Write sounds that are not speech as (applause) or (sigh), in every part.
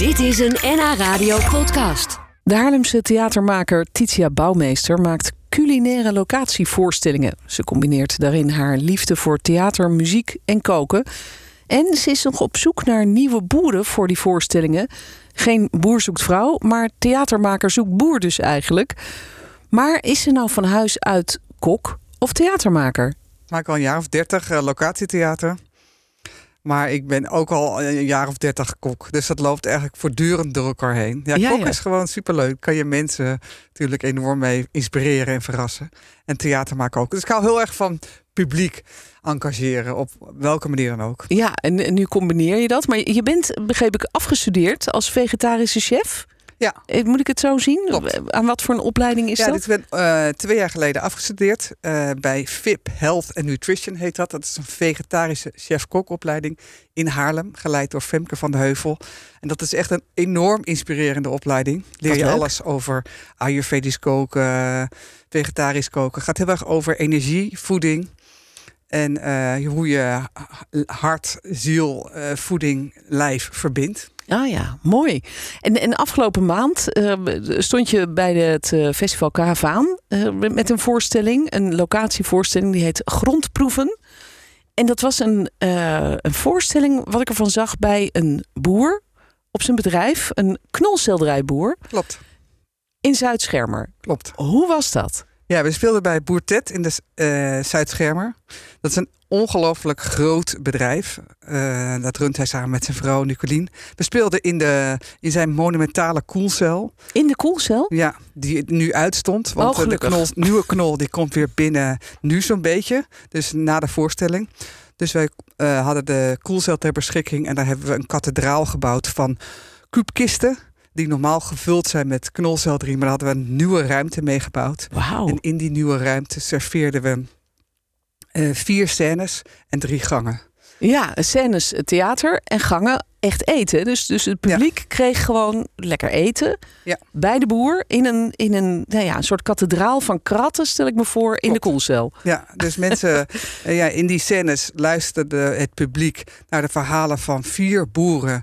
Dit is een NH Radio podcast. De Haarlemse theatermaker Titia Bouwmeester maakt culinaire locatievoorstellingen. Ze combineert daarin haar liefde voor theater, muziek en koken. En ze is nog op zoek naar nieuwe boeren voor die voorstellingen. Geen boer zoekt vrouw, maar theatermaker zoekt boer dus eigenlijk. Maar is ze nou van huis uit kok of theatermaker? Ik maak al een jaar of dertig uh, locatietheater. Maar ik ben ook al een jaar of dertig kok. Dus dat loopt eigenlijk voortdurend door elkaar heen. Ja, Ja, kok ja. is gewoon superleuk. Kan je mensen natuurlijk enorm mee inspireren en verrassen. En theater maken ook. Dus ik hou heel erg van publiek engageren. Op welke manier dan ook. Ja, en, en nu combineer je dat. Maar je bent, begreep ik, afgestudeerd als vegetarische chef. Ja. Eh, Moet ik het zo zien? Klopt. Aan wat voor een opleiding is ja, dat? dit ben eh, twee jaar geleden afgestudeerd eh, bij VIP Health and Nutrition heet dat. Dat is een vegetarische chef-kokopleiding in Haarlem, geleid door Femke van de Heuvel. En dat is echt een enorm inspirerende opleiding. Leer je alles over Ayurvedisch koken, vegetarisch koken. Gaat heel erg over energie, voeding. En eh, hoe je hart, ziel, eh, voeding, lijf verbindt. Ah ja, mooi. En, en afgelopen maand eh, stond je bij het eh, festival Karavaan eh, met een voorstelling, een locatievoorstelling, die heet Grondproeven. En dat was een, een voorstelling, wat ik ervan zag, bij een boer op zijn bedrijf, een knolselderijboer Klopt, in Zuidschermer. klopt. Hoe was dat? Ja, we speelden bij Boer Ted in de eh Zuidschermer. Dat is een ongelooflijk groot bedrijf. Eh, dat runt hij samen met zijn vrouw Nicolien. We speelden in, de, in zijn monumentale koelcel. In de koelcel? Ja, die nu uitstond. Want Oh, eh, de knol, nieuwe knol die komt weer binnen nu zo'n beetje. Dus na de voorstelling. Dus wij hadden de koelcel ter beschikking. En daar hebben we een kathedraal gebouwd van kuubkisten. Die normaal gevuld zijn met knolselderie. Maar daar hadden we een nieuwe ruimte mee gebouwd. Wauw. En in die nieuwe ruimte serveerden we eh, vier scènes en drie gangen. Ja, scènes theater en gangen echt eten. Dus, dus het publiek kreeg gewoon lekker eten Ja. bij de boer in een, in een, nou ja, een soort kathedraal van kratten, stel ik me voor, in de koelcel. Ja, dus mensen (laughs) eh, ja, in die scènes luisterde het publiek naar de verhalen van vier boeren.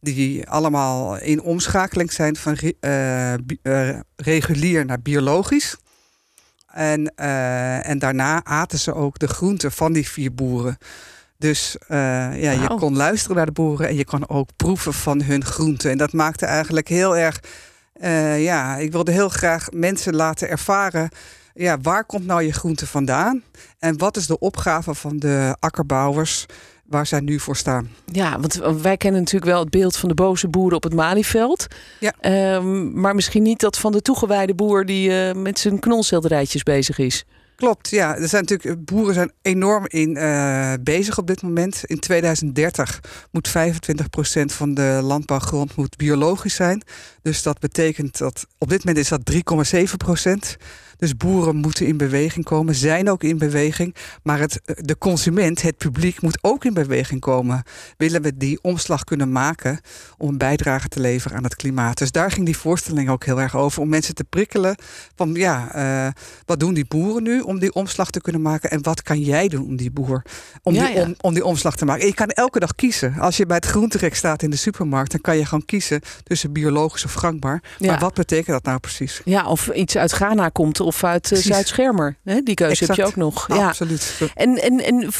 Die allemaal in omschakeling zijn van eh, eh, regulier naar biologisch. En, eh, en daarna aten ze ook de groenten van die vier boeren. Dus ja, je kon luisteren naar de boeren en je kon ook proeven van hun groenten. En dat maakte eigenlijk heel erg. ja, ik wilde heel graag mensen laten ervaren. Ja, waar komt nou je groente vandaan? En wat is de opgave van de akkerbouwers waar zij nu voor staan? Ja, want wij kennen natuurlijk wel het beeld van de boze boeren op het Malieveld. Ja. Ehm, maar misschien niet dat van de toegewijde boer die eh, met zijn knolselderijtjes bezig is. Klopt, ja. Er zijn natuurlijk, boeren zijn enorm in eh, bezig op dit moment. In 2030 moet 25% van de landbouwgrond moet biologisch zijn. Dus dat betekent dat op dit moment is dat 3,7%. Dus boeren moeten in beweging komen, zijn ook in beweging. Maar het, de consument, het publiek, moet ook in beweging komen. Willen we die omslag kunnen maken om een bijdrage te leveren aan het klimaat? Dus daar ging die voorstelling ook heel erg over. Om mensen te prikkelen van ja, eh, wat doen die boeren nu om die omslag te kunnen maken? En wat kan jij doen om die boer om, Ja, die, ja. om, om die omslag te maken? En je kan elke dag kiezen. Als je bij het groenterek staat in de supermarkt, dan kan je gewoon kiezen tussen biologisch of gangbaar. Ja. Maar wat betekent dat nou precies? Ja, of iets uit Ghana komt of uit eh. Zuid-Schermer. Die keuze heb je ook nog. Ja. Absoluut. En, en, en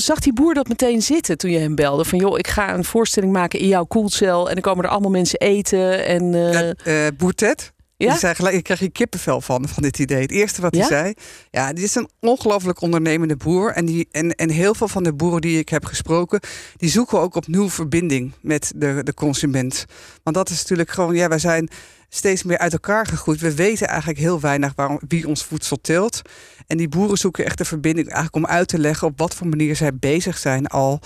zag die boer dat meteen zitten toen je hem belde? Van joh, ik ga een voorstelling maken in jouw koelcel en dan komen er allemaal mensen eten. En, eh, Ja, eh, Boer Ted, Ja? Die zei gelijk, ik krijg hier kippenvel van, van dit idee. Het eerste wat Ja? hij zei, ja, dit is een ongelooflijk ondernemende boer. En, die, en, en heel veel van de boeren die ik heb gesproken, die zoeken ook opnieuw verbinding met de, de consument. Want dat is natuurlijk gewoon, ja, wij zijn steeds meer uit elkaar gegroeid. We weten eigenlijk heel weinig waarom, wie ons voedsel teelt. En die boeren zoeken echt de verbinding eigenlijk om uit te leggen op wat voor manier zij bezig zijn al.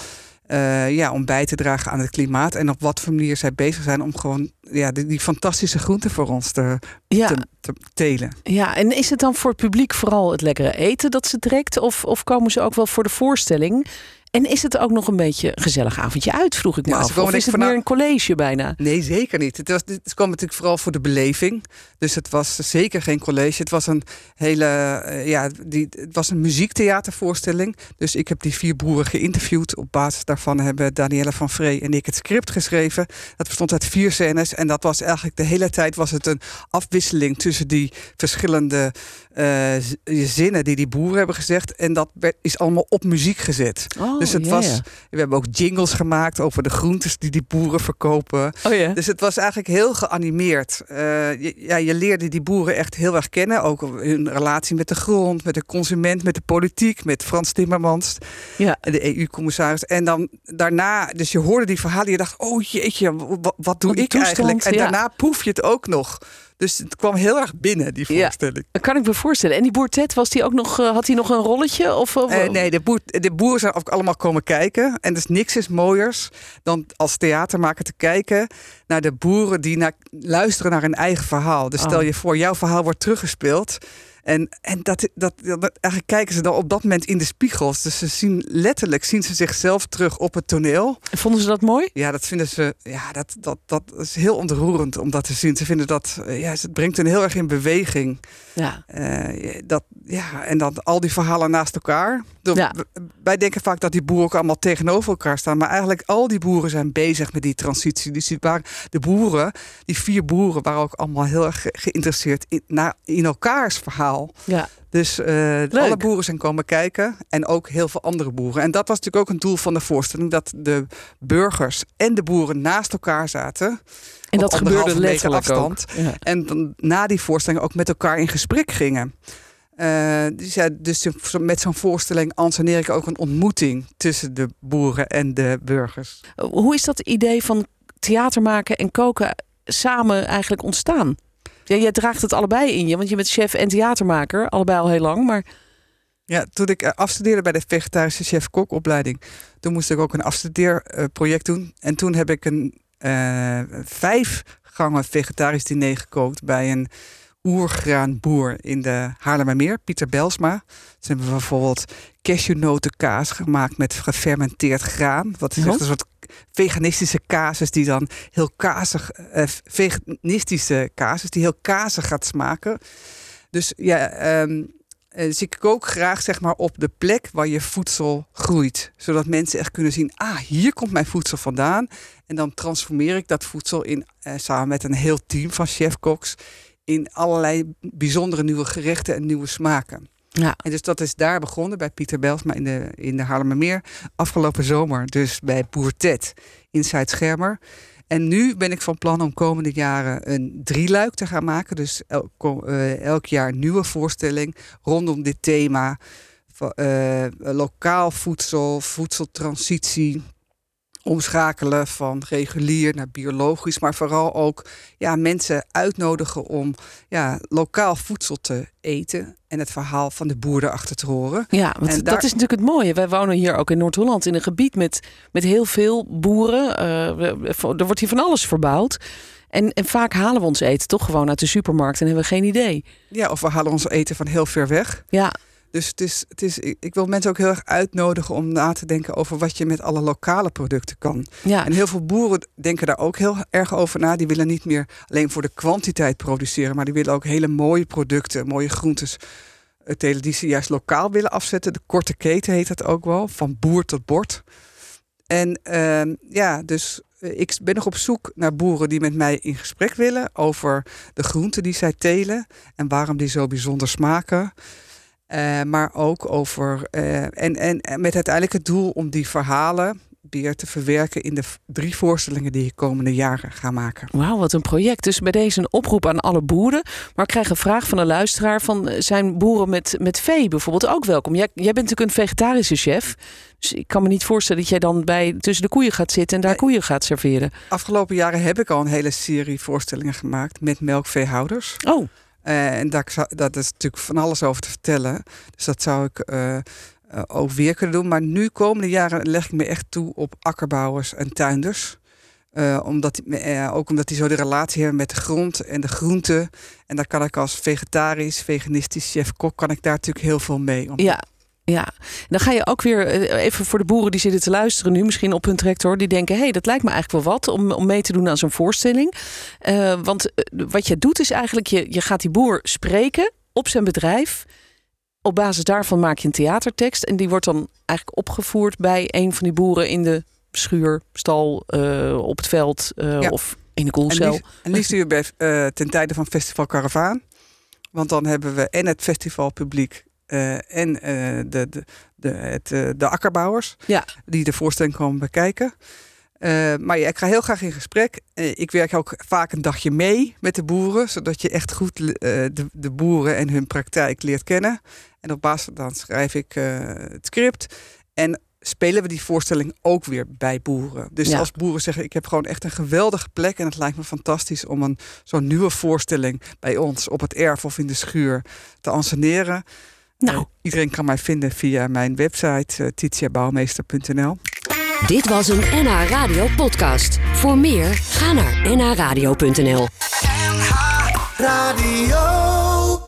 Eh, ja, om bij te dragen aan het klimaat. En op wat voor manier zij bezig zijn om gewoon ja, die, die fantastische groenten voor ons te, ja, te, te telen. ja, en is het dan voor het publiek vooral het lekkere eten dat ze trekt? Of, of komen ze ook wel voor de voorstelling? En is het ook nog een beetje een gezellig avondje uit, vroeg ik me Ja, af. Of is het ik meer een college bijna? Nee, zeker niet. Het, was, het kwam natuurlijk vooral voor de beleving. Dus het was zeker geen college. Het was een hele, eh, ja, die, het was een muziektheatervoorstelling. Dus ik heb die vier broeren geïnterviewd. Op basis daarvan hebben Danielle van Vree en ik het script geschreven. Dat bestond uit vier scènes. En dat was eigenlijk de hele tijd was het een afwisseling tussen die verschillende eh, zinnen die die boeren hebben gezegd. En dat werd, is allemaal op muziek gezet. Oh, dus het ja, was, ja. we hebben ook jingles gemaakt over de groentes die die boeren verkopen. Oh ja. Dus het was eigenlijk heel geanimeerd. Eh, je, ja, je leerde die boeren echt heel erg kennen. Ook hun relatie met de grond, met de consument, met de politiek, met Frans Timmermans, ja. de EU-commissaris. En dan daarna, dus je hoorde die verhalen, je dacht, oh jeetje, wat, wat doe Wat ik eigenlijk? En daarna proef je het ook nog. Dus het kwam heel erg binnen, die Ja. voorstelling. Dat kan ik me voorstellen. En die boer Ted, was die ook nog, eh, had hij nog een rolletje? Of, of- Eh, nee, de, boer, de boeren zijn ook allemaal komen kijken. En dus niks is mooiers dan als theatermaker te kijken naar de boeren die naar, luisteren naar hun eigen verhaal. Dus stel Oh. je voor, jouw verhaal wordt teruggespeeld. En, en dat, dat, dat, eigenlijk kijken ze dan op dat moment in de spiegels. Dus ze zien letterlijk zien ze zichzelf terug op het toneel. Vonden ze dat mooi? Ja, dat vinden ze. Ja, dat, dat, dat is heel ontroerend om dat te zien. Ze vinden dat. eh, Ja, het brengt hen heel erg in beweging. Ja. Eh, dat, ja, en dan al die verhalen naast elkaar. De- Ja. Wij denken vaak dat die boeren ook allemaal tegenover elkaar staan. Maar eigenlijk al die boeren zijn bezig met die transitie. Dus die waren, de boeren, die vier boeren, waren ook allemaal heel erg ge- geïnteresseerd in, naar, in elkaars verhaal. Ja. Dus eh, alle boeren zijn komen kijken. En ook heel veel andere boeren. En dat was natuurlijk ook een doel van de voorstelling. Dat de burgers en de boeren naast elkaar zaten. En dat gebeurde letterlijk ook. afstand. Ja. En dan na die voorstelling ook met elkaar in gesprek gingen. Eh, dus ja, dus met zo'n voorstelling anseneer ik ook een ontmoeting tussen de boeren en de burgers. Hoe is dat idee van theater maken en koken samen eigenlijk ontstaan? Ja, jij draagt het allebei in je, want je bent chef en theatermaker, allebei al heel lang. Maar Ja, toen ik eh, afstudeerde bij de vegetarische chef-kokopleiding, toen moest ik ook een afstudeerproject doen. En toen heb ik een eh, vijf gangen vegetarisch diner gekookt bij een oergraanboer in de Haarlemmermeer, Pieter Belsma. Ze hebben bijvoorbeeld cashewnotenkaas gemaakt met gefermenteerd graan. Wat is echt een soort veganistische casus die dan heel kazig, eh, veganistische casus die heel kazig gaat smaken. Dus ja, eh, dus ik kook graag zeg maar op de plek waar je voedsel groeit. Zodat mensen echt kunnen zien, ah, hier komt mijn voedsel vandaan. En dan transformeer ik dat voedsel in, eh, samen met een heel team van chefkoks, in allerlei bijzondere nieuwe gerechten en nieuwe smaken. Ja, En dus dat is daar begonnen bij Pieter Belsma in de, in de Haarlemmermeer. Afgelopen zomer dus bij Boer Ted in Zuid-Schermer. En nu ben ik van plan om komende jaren een drieluik te gaan maken. Dus elk, ko- eh, elk jaar nieuwe voorstelling rondom dit thema. Eh, lokaal voedsel, voedseltransitie. Omschakelen van regulier naar biologisch. Maar vooral ook ja, mensen uitnodigen om ja, lokaal voedsel te eten. En het verhaal van de boer erachter te horen. ja want En dat daar- is natuurlijk het mooie. Wij wonen hier ook in Noord-Holland in een gebied met, met heel veel boeren. Eh, er wordt hier van alles verbouwd. En, en vaak halen we ons eten toch gewoon uit de supermarkt en hebben we geen idee. Ja, of we halen ons eten van heel ver weg. Ja, Dus het is, het is, ik wil mensen ook heel erg uitnodigen om na te denken over wat je met alle lokale producten kan. ja. En heel veel boeren denken daar ook heel erg over na. Die willen niet meer alleen voor de kwantiteit produceren, maar die willen ook hele mooie producten, mooie groentes eh, telen die ze juist lokaal willen afzetten. De korte keten heet dat ook wel, van boer tot bord. En ehm, ja, dus eh, ik ben nog op zoek naar boeren die met mij in gesprek willen over de groenten die zij telen en waarom die zo bijzonder smaken. Eh, maar ook over. eh, en, en, met uiteindelijk het doel om die verhalen weer te verwerken in de drie voorstellingen die ik komende jaren ga maken. Wauw, wat een project. Dus bij deze een oproep aan alle boeren. Maar ik krijg een vraag van een luisteraar van eh, zijn boeren met, met vee bijvoorbeeld ook welkom? Jij, jij bent natuurlijk een vegetarische chef. Dus ik kan me niet voorstellen dat jij dan bij tussen de koeien gaat zitten en daar koeien gaat serveren. Afgelopen jaren heb ik al een hele serie voorstellingen gemaakt met melkveehouders. Oh, Eh, en zou- dat is natuurlijk van alles over te vertellen. Dus dat zou ik eh, eh, ook weer kunnen doen. Maar nu komende jaren leg ik me echt toe op akkerbouwers en tuinders. Omdat, ook omdat die zo de relatie hebben met de grond en de groenten. En daar kan ik als vegetarisch, veganistisch chef-kok... kan ik daar natuurlijk heel veel mee. Om- ja. Ja, dan ga je ook weer eh, even voor de boeren die zitten te luisteren nu, misschien op hun tractor, die denken: hé, hey, dat lijkt me eigenlijk wel wat om, om mee te doen aan zo'n voorstelling. Uh, want wat je doet is eigenlijk, je, je gaat die boer spreken op zijn bedrijf. Op basis daarvan maak je een theatertekst en die wordt dan eigenlijk opgevoerd bij een van die boeren in de schuur, stal, uh, op het veld ja. of in de koelcel. En liefst u bij, ten tijde van Festival Caravaan. Want dan hebben we en het festivalpubliek en uh, de, de, de, het, uh, de akkerbouwers ja. die de voorstelling komen bekijken. maar ja, ik ga heel graag in gesprek. ik werk ook vaak een dagje mee met de boeren, zodat je echt goed de, de boeren en hun praktijk leert kennen. En op basis dan schrijf ik het script. En spelen we die voorstelling ook weer bij boeren. Dus Ja. als boeren zeggen, ik heb gewoon echt een geweldige plek en het lijkt me fantastisch om een zo'n nieuwe voorstelling bij ons op het erf of in de schuur te anseneren. Nou. Eh, iedereen kan mij vinden via mijn website uh, titiabouwmeester.nl. Dit was een NH Radio podcast. Voor meer, ga naar nhradio.nl. Radio.